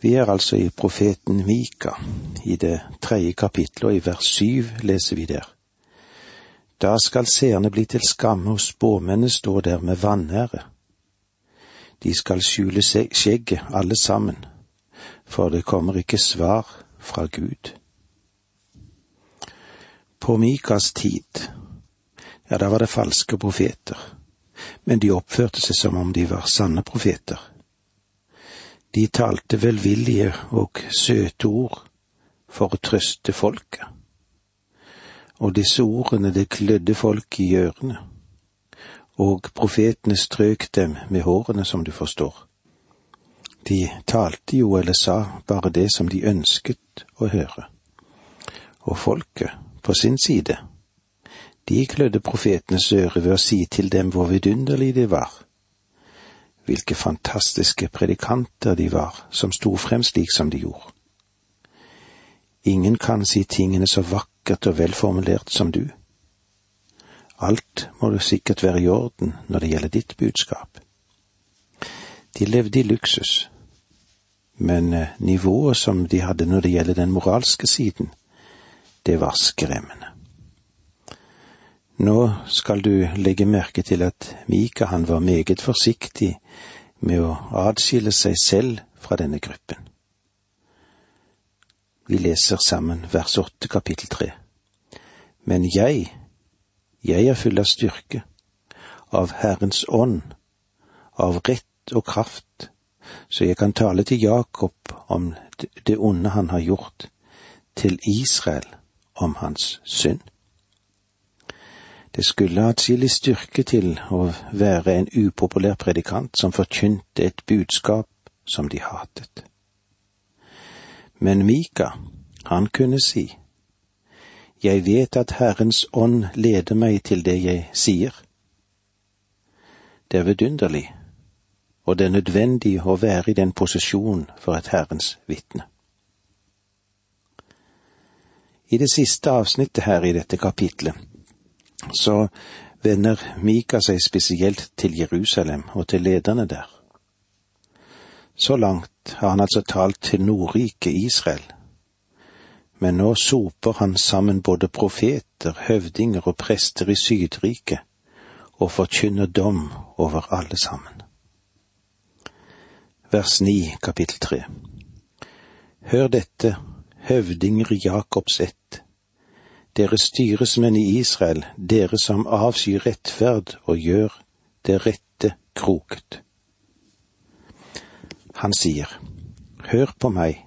Vi er altså i profeten Mika, i det tredje kapittelet, og i vers syv leser vi der. Da skal seerne bli til skamme, og spåmennene stå der med vanære. De skal skjule skjegget, alle sammen, for det kommer ikke svar fra Gud. På Mikas tid, ja, da var det falske profeter, men de oppførte seg som om de var sanne profeter. De talte velvillige og søte ord for å trøste folket. Og disse ordene, det klødde folk i ørene, og profetene strøk dem med hårene, som du forstår. De talte jo eller sa bare det som de ønsket å høre. Og folket, på sin side, de klødde profetenes øre ved å si til dem hvor vidunderlig de var hvilke fantastiske predikanter de var, som sto frem slik som de gjorde. Ingen kan si tingene så vakkert og velformulert som du. Alt må du sikkert være i orden når det gjelder ditt budskap. De levde i luksus, men eh, nivået som de hadde når det gjelder den moralske siden, det var skremmende. Nå skal du legge merke til at Mika han var meget forsiktig med å adskille seg selv fra denne gruppen. Vi leser sammen vers åtte kapittel tre. Men jeg, jeg er full av styrke, av Herrens ånd, av rett og kraft, så jeg kan tale til Jakob om det onde han har gjort, til Israel om hans synd. Det skulle atskillig styrke til å være en upopulær predikant som forkynte et budskap som de hatet. Men Mika, han kunne si, Jeg vet at Herrens ånd leder meg til det jeg sier. Det er vidunderlig, og det er nødvendig å være i den posisjonen for et Herrens vitne. I det siste avsnittet her i dette kapitlet så vender Mika seg spesielt til Jerusalem og til lederne der. Så langt har han altså talt til Nordriket Israel, men nå soper han sammen både profeter, høvdinger og prester i Sydriket og forkynner dom over alle sammen. Vers 9, kapittel 3. Hør dette, høvdinger i Jakobs ett dere styresmenn i Israel, dere som avskyr rettferd og gjør det rette kroket. Han sier, Hør på meg,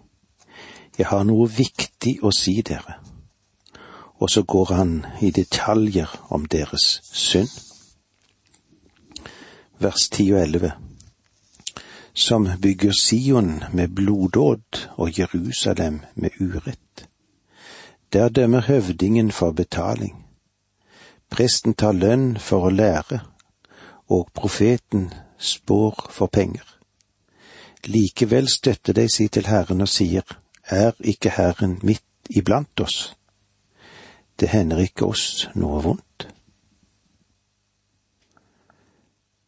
jeg har noe viktig å si dere. Og så går han i detaljer om deres synd. Vers 10 og 11. Som bygger Sion med blodåd og Jerusalem med urett. Der dømmer høvdingen for betaling. Presten tar lønn for å lære, og profeten spår for penger. Likevel støtter de seg til Herren og sier, Er ikke Herren midt iblant oss? Det hender ikke oss noe vondt.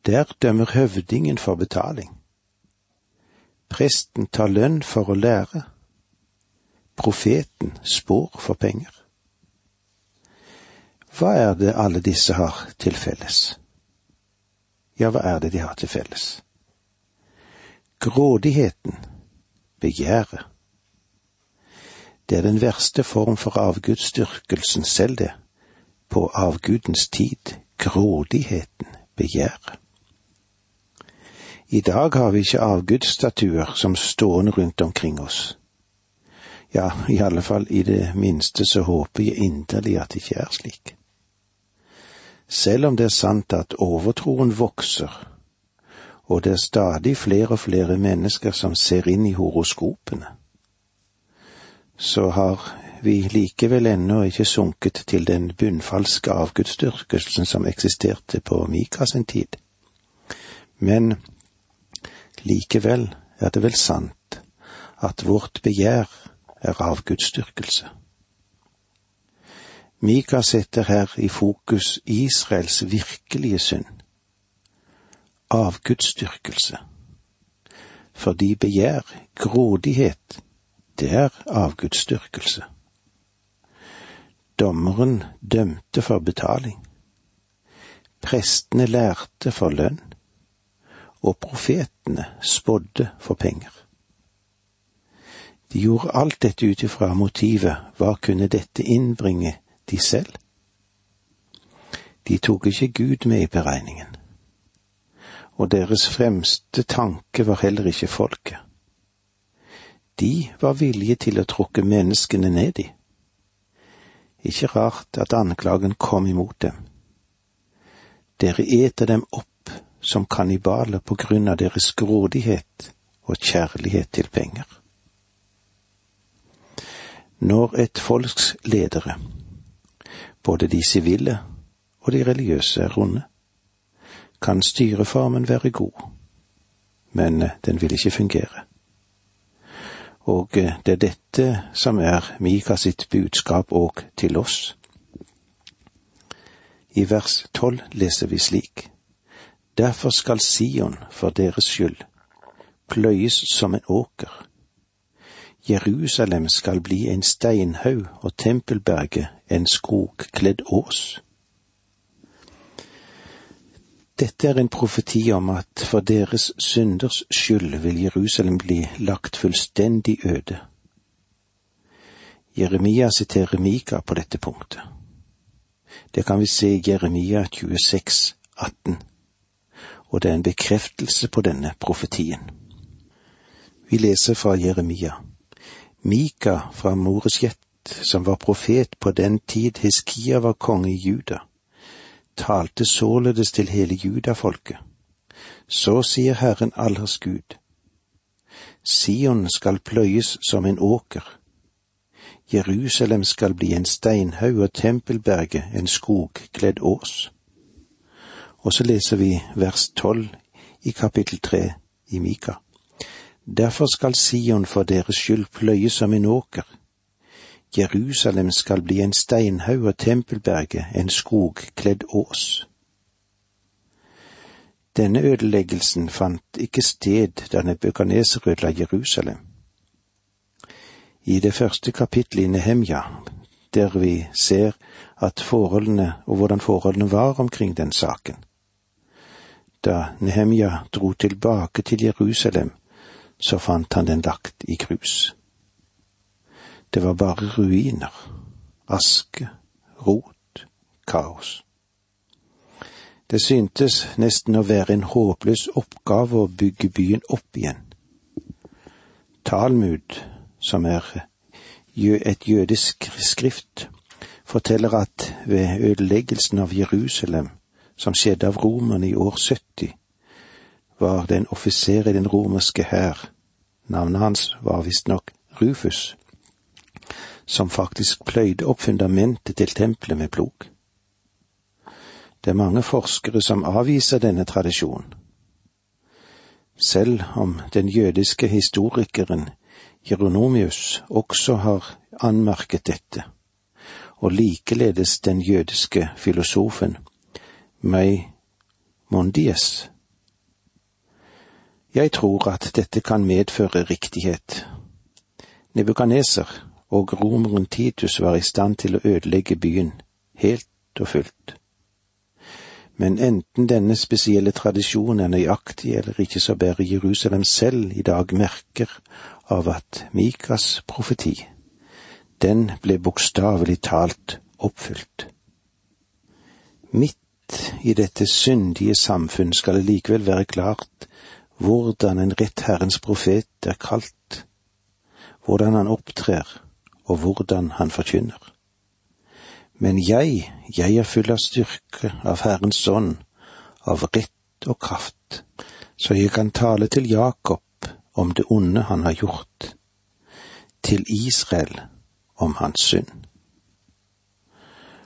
Der dømmer høvdingen for betaling. Presten tar lønn for å lære profeten spår for penger. Hva er det alle disse har til felles? Ja, hva er det de har til felles? Grådigheten, begjæret. Det er den verste form for avgudsdyrkelsen selv, det, på avgudens tid, grådigheten, begjæret. I dag har vi ikke avgudsstatuer som stående rundt omkring oss. Ja, i alle fall i det minste så håper jeg inderlig at det ikke er slik. Selv om det er sant at overtroen vokser, og det er stadig flere og flere mennesker som ser inn i horoskopene, så har vi likevel ennå ikke sunket til den bunnfalske avgudsdyrkelsen som eksisterte på Mika sin tid. Men likevel er det vel sant at vårt begjær er avgudsdyrkelse. Mika setter her i fokus Israels virkelige synd, avgudsdyrkelse. fordi begjær, grådighet, det er avgudsdyrkelse. Dommeren dømte for betaling. Prestene lærte for lønn, og profetene spådde for penger. De gjorde alt dette ut ifra motivet hva kunne dette innbringe de selv? De tok ikke Gud med i beregningen, og deres fremste tanke var heller ikke folket. De var villige til å trukke menneskene ned i. Ikke rart at anklagen kom imot dem. Dere eter dem opp som kannibaler på grunn av deres grådighet og kjærlighet til penger. Når et folks ledere, både de sivile og de religiøse, er onde, kan styreformen være god, men den vil ikke fungere. Og det er dette som er Mika sitt budskap òg til oss. I vers tolv leser vi slik. Derfor skal Sion for deres skyld pløyes som en åker. Jerusalem skal bli en steinhaug og tempelberget en skogkledd ås. Dette er en profeti om at for deres synders skyld vil Jerusalem bli lagt fullstendig øde. Jeremia siterer Mika på dette punktet. Det kan vi se i Jeremia 26, 18, og det er en bekreftelse på denne profetien. Vi leser fra Jeremia. Mika fra Moresjet, som var profet på den tid Hiskia var konge i Juda, talte således til hele judafolket. Så sier Herren allers Gud. Sion skal pløyes som en åker. Jerusalem skal bli en steinhaug og tempelberget en skogkledd ås. Og så leser vi vers tolv i kapittel tre i Mika. Derfor skal Sion for deres skyld pløye som en åker. Jerusalem skal bli en steinhaug og tempelberget en skogkledd ås. Denne ødeleggelsen fant ikke sted da Nebukadneser ødela Jerusalem i det første kapittelet i Nehemja, der vi ser at forholdene og hvordan forholdene var omkring den saken. Da Nehemja dro tilbake til Jerusalem, så fant han den lagt i grus. Det var bare ruiner, aske, rot, kaos. Det syntes nesten å være en håpløs oppgave å bygge byen opp igjen. Talmud som er et jødisk skrift, forteller at ved ødeleggelsen av Jerusalem, som skjedde av romerne i år 70, var det en offiser i den romerske hær, navnet hans var visstnok Rufus, som faktisk pløyde opp fundamentet til tempelet med plog. Det er mange forskere som avviser denne tradisjonen. Selv om den jødiske historikeren Jeronomius også har anmerket dette, og likeledes den jødiske filosofen Mondies. Jeg tror at dette kan medføre riktighet. Nebukaneser og romeren Titus var i stand til å ødelegge byen helt og fullt. Men enten denne spesielle tradisjonen er nøyaktig eller ikke, så bærer Jerusalem selv i dag merker av at Mikas profeti, den ble bokstavelig talt oppfylt. Midt i dette syndige samfunn skal det likevel være klart hvordan en rett Herrens profet er kalt, hvordan han opptrer og hvordan han forkynner. Men jeg, jeg er full av styrke, av Herrens ånd, av rett og kraft, så jeg kan tale til Jakob om det onde han har gjort, til Israel om hans synd.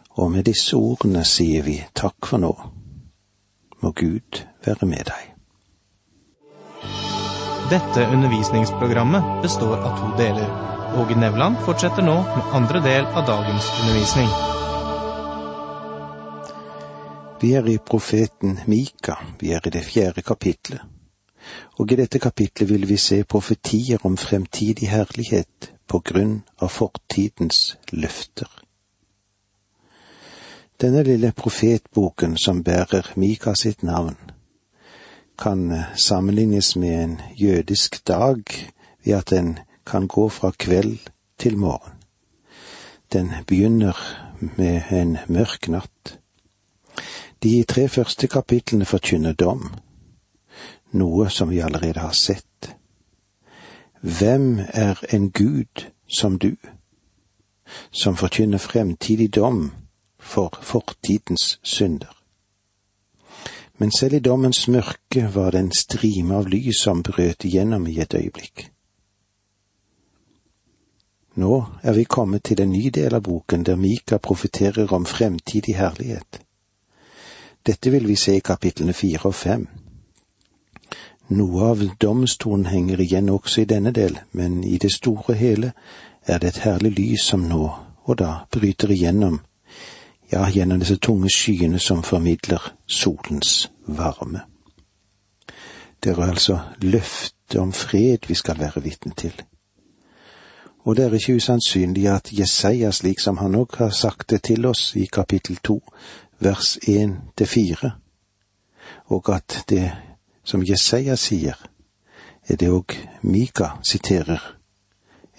Og med disse ordene sier vi takk for nå. Må Gud være med deg. Dette undervisningsprogrammet består av to deler. Åge Nevland fortsetter nå med andre del av dagens undervisning. Vi er i profeten Mika, vi er i det fjerde kapitlet Og i dette kapitlet vil vi se profetier om fremtidig herlighet på grunn av fortidens løfter. Denne lille profetboken som bærer Mika sitt navn, kan sammenlignes med en jødisk dag ved at den kan gå fra kveld til morgen. Den begynner med en mørk natt. De tre første kapitlene forkynner dom, noe som vi allerede har sett. Hvem er en gud som du, som forkynner fremtidig dom for fortidens synder? Men selv i dommens mørke var det en strime av lys som brøt igjennom i et øyeblikk. Nå er vi kommet til en ny del av boken der Mika profeterer om fremtidig herlighet. Dette vil vi se i kapitlene fire og fem. Noe av domstolen henger igjen også i denne del, men i det store hele er det et herlig lys som nå og da bryter igjennom ja, gjennom disse tunge skyene som formidler solens varme. Det er altså løftet om fred vi skal være vitne til. Og det er ikke usannsynlig at Jesaja, slik som han òg har sagt det til oss i kapittel to, vers én til fire, og at det som Jesaja sier, er det òg Mika siterer,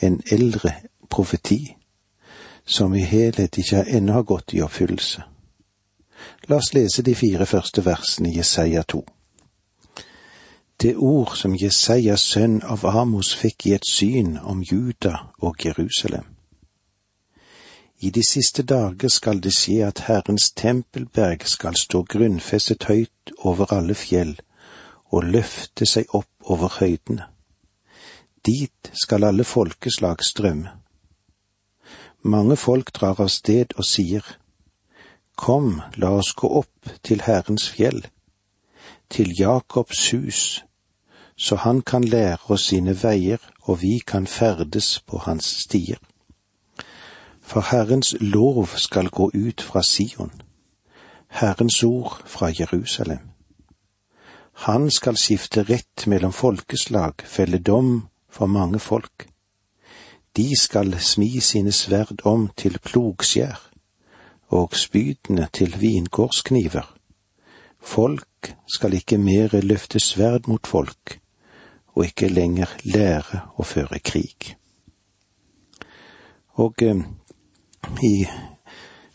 en eldre profeti som i helhet ikke ennå har gått i oppfyllelse. La oss lese de fire første versene i Jesaja to. Det ord som Jesajas sønn av Amos fikk i et syn om Juda og Jerusalem. I de siste dager skal det skje at Herrens tempelberg skal stå grunnfestet høyt over alle fjell og løfte seg opp over høydene. Dit skal alle folkeslag strømme. Mange folk drar av sted og sier, Kom, la oss gå opp til Herrens fjell, til Jakobs hus, så han kan lære oss sine veier og vi kan ferdes på hans stier. For Herrens lov skal gå ut fra Sion, Herrens ord fra Jerusalem. Han skal skifte rett mellom folkeslag, felle dom for mange folk de skal smi sine sverd om til plogskjær og spydene til vingårdskniver. Folk skal ikke mere løfte sverd mot folk og ikke lenger lære å føre krig. Og eh, i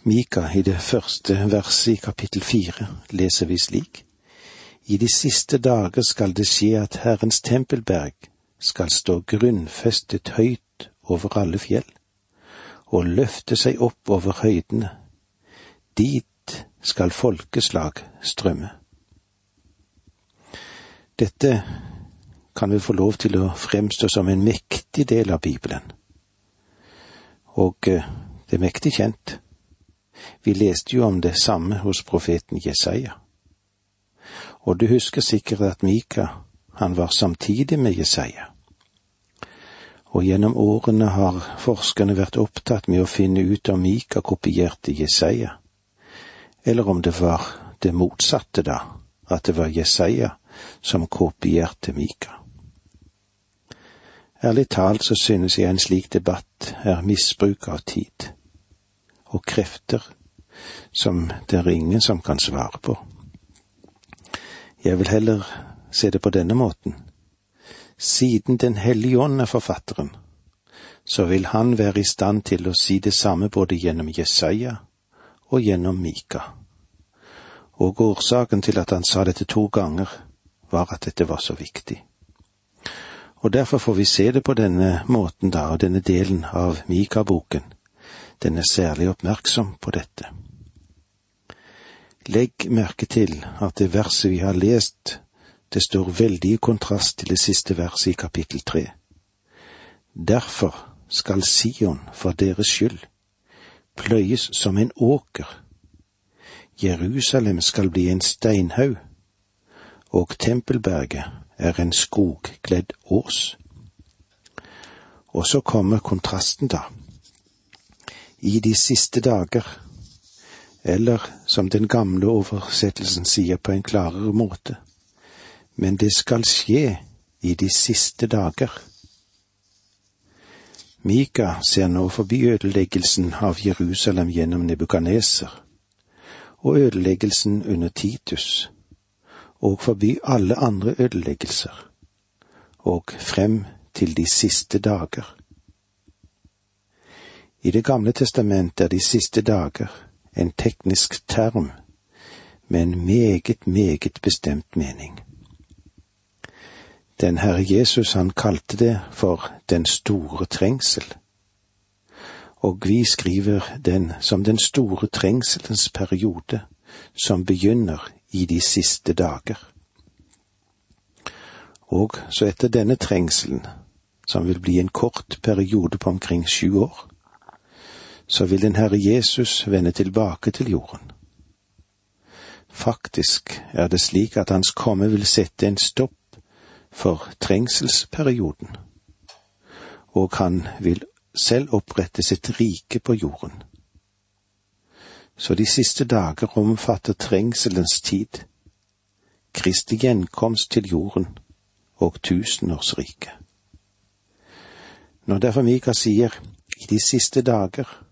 Mika, i det første verset i kapittel fire, leser vi slik. I de siste dager skal det skje at Herrens tempelberg skal stå grunnfestet høyt over alle fjell, og løfte seg opp over høydene. Dit skal folkeslag strømme. Dette kan vi få lov til å fremstå som en mektig del av Bibelen. Og eh, det er mektig kjent. Vi leste jo om det samme hos profeten Jesaja. Og du husker sikkert at Mika, han var samtidig med Jesaja og gjennom årene har forskerne vært opptatt med å finne ut om Mika kopierte Jesaja, eller om det var det motsatte da, at det var Jesaja som kopierte Mika. Ærlig talt så synes jeg en slik debatt er misbruk av tid og krefter som det er ingen som kan svare på. Jeg vil heller se det på denne måten siden Den hellige ånd er forfatteren, så vil han være i stand til å si det samme både gjennom Jesaja og gjennom Mika. Og årsaken til at han sa dette to ganger, var at dette var så viktig. Og derfor får vi se det på denne måten da, og denne delen av Mika-boken. Den er særlig oppmerksom på dette. Legg merke til at det verset vi har lest, det står veldig i kontrast til det siste verset i kapittel tre. Derfor skal Sion for deres skyld pløyes som en åker. Jerusalem skal bli en steinhaug, og tempelberget er en skogkledd ås. Og så kommer kontrasten, da. I de siste dager, eller som den gamle oversettelsen sier på en klarere måte, men det skal skje i de siste dager. Mika ser nå forbi ødeleggelsen av Jerusalem gjennom Nebukaneser, og ødeleggelsen under Titus, og forbi alle andre ødeleggelser, og frem til de siste dager. I Det gamle testamentet er de siste dager en teknisk term med en meget, meget bestemt mening. Den Herre Jesus han kalte det for den store trengsel, og vi skriver den som den store trengselens periode som begynner i de siste dager. Og så etter denne trengselen, som vil bli en kort periode på omkring sju år, så vil den Herre Jesus vende tilbake til jorden. Faktisk er det slik at Hans komme vil sette en stopp for trengselsperioden, og han vil selv opprette sitt rike på jorden. Så de siste dager omfatter trengselens tid, Kristi gjenkomst til jorden og tusenårsriket. Når derfor Mika sier i de siste dager,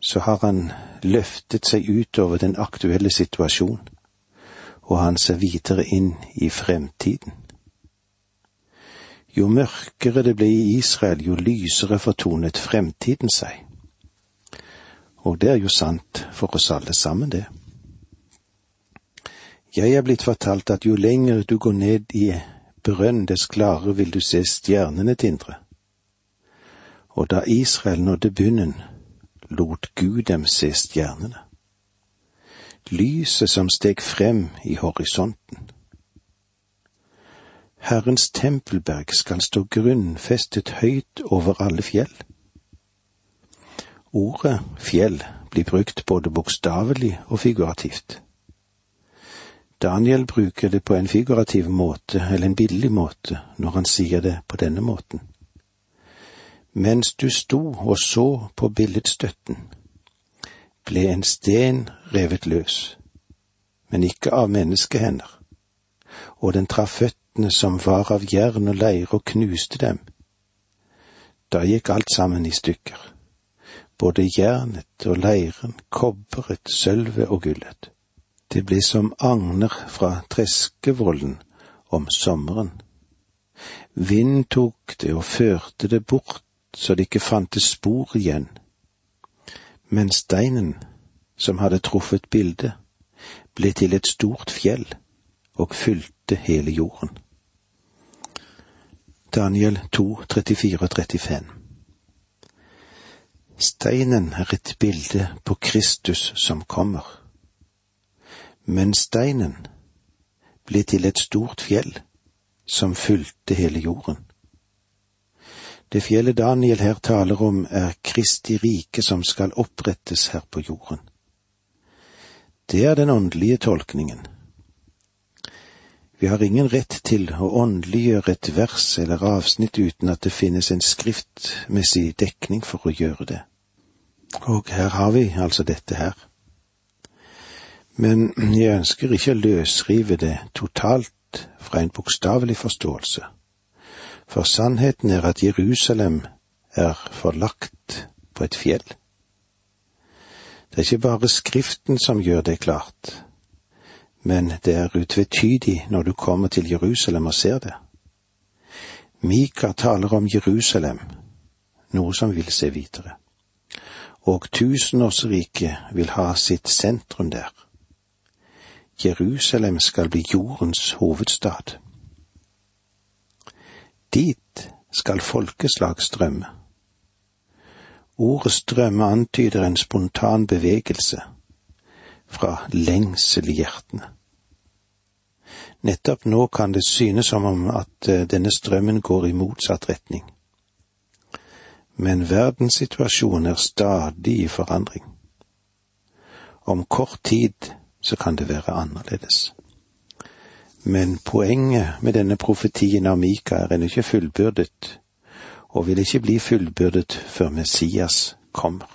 så har han løftet seg utover den aktuelle situasjonen, og han ser videre inn i fremtiden. Jo mørkere det ble i Israel, jo lysere fortonet fremtiden seg. Og det er jo sant for oss alle sammen, det. Jeg er blitt fortalt at jo lenger du går ned i brønn, dess klarere vil du se stjernene tindre. Og da Israel nådde bunnen, lot Gud dem se stjernene. Lyset som steg frem i horisonten. Herrens tempelberg skal stå grunnfestet høyt over alle fjell. Ordet fjell blir brukt både bokstavelig og figurativt. Daniel bruker det på en figurativ måte, eller en billig måte, når han sier det på denne måten. Mens du sto og så på billedstøtten, ble en sten revet løs, men ikke av menneskehender, og den traff føttene som var av jern og leire og knuste dem. Da gikk alt sammen i stykker, både jernet og leiren, kobberet, sølvet og gullet. Det ble som agner fra treskevollen om sommeren. Vind tok det og førte det bort så det ikke fantes spor igjen, men steinen som hadde truffet bildet, ble til et stort fjell og fylte hele jorden. Daniel 2, 34 og 35 Steinen er et bilde på Kristus som kommer, men steinen ble til et stort fjell som fylte hele jorden. Det fjellet Daniel her taler om, er Kristi rike som skal opprettes her på jorden. Det er den åndelige tolkningen. Vi har ingen rett til å åndeliggjøre et vers eller avsnitt uten at det finnes en skriftmessig dekning for å gjøre det. Og her har vi altså dette her. Men jeg ønsker ikke å løsrive det totalt fra en bokstavelig forståelse for sannheten er at Jerusalem er forlagt på et fjell. Det er ikke bare Skriften som gjør det klart, men det er utvetydig når du kommer til Jerusalem og ser det. Mika taler om Jerusalem, noe som vil se videre. Og tusenårsriket vil ha sitt sentrum der. Jerusalem skal bli jordens hovedstad. Dit skal folkeslag strømme. Ordet strømme antyder en spontan bevegelse fra lengsel i hjertene. Nettopp nå kan det synes som om at eh, denne strømmen går i motsatt retning. Men verdenssituasjonen er stadig i forandring. Om kort tid så kan det være annerledes. Men poenget med denne profetien av Mika er ennå ikke fullbyrdet, og vil ikke bli fullbyrdet før Messias kommer.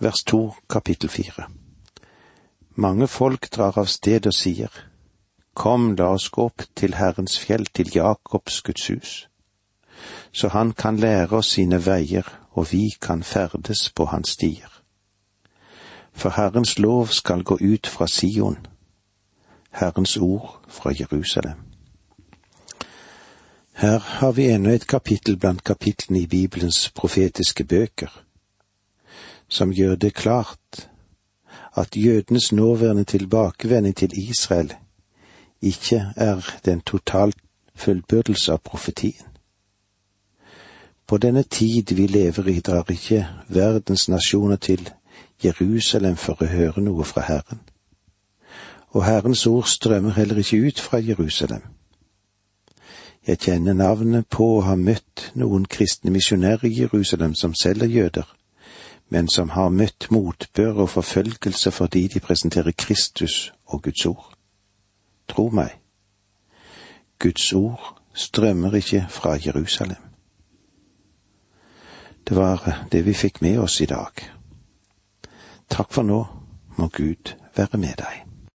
Vers to, kapittel fire. Mange folk drar av sted og sier, Kom, la oss gå opp til Herrens fjell, til Jakobs Guds hus, så han kan lære oss sine veier, og vi kan ferdes på hans stier. For Herrens lov skal gå ut fra Sion, Herrens ord fra Jerusalem. Her har vi ennå et kapittel blant kapitlene i Bibelens profetiske bøker, som gjør det klart at jødenes nåværende tilbakevending til Israel ikke er den totalt fullbyrdelse av profetien. På denne tid vi lever i, drar ikke verdens nasjoner til Jerusalem for å høre noe fra Herren. Og Herrens ord strømmer heller ikke ut fra Jerusalem. Jeg kjenner navnet på å ha møtt noen kristne misjonærer i Jerusalem som selv er jøder, men som har møtt motbør og forfølgelse fordi de presenterer Kristus og Guds ord. Tro meg, Guds ord strømmer ikke fra Jerusalem. Det var det vi fikk med oss i dag. Takk for nå, må Gud være med deg.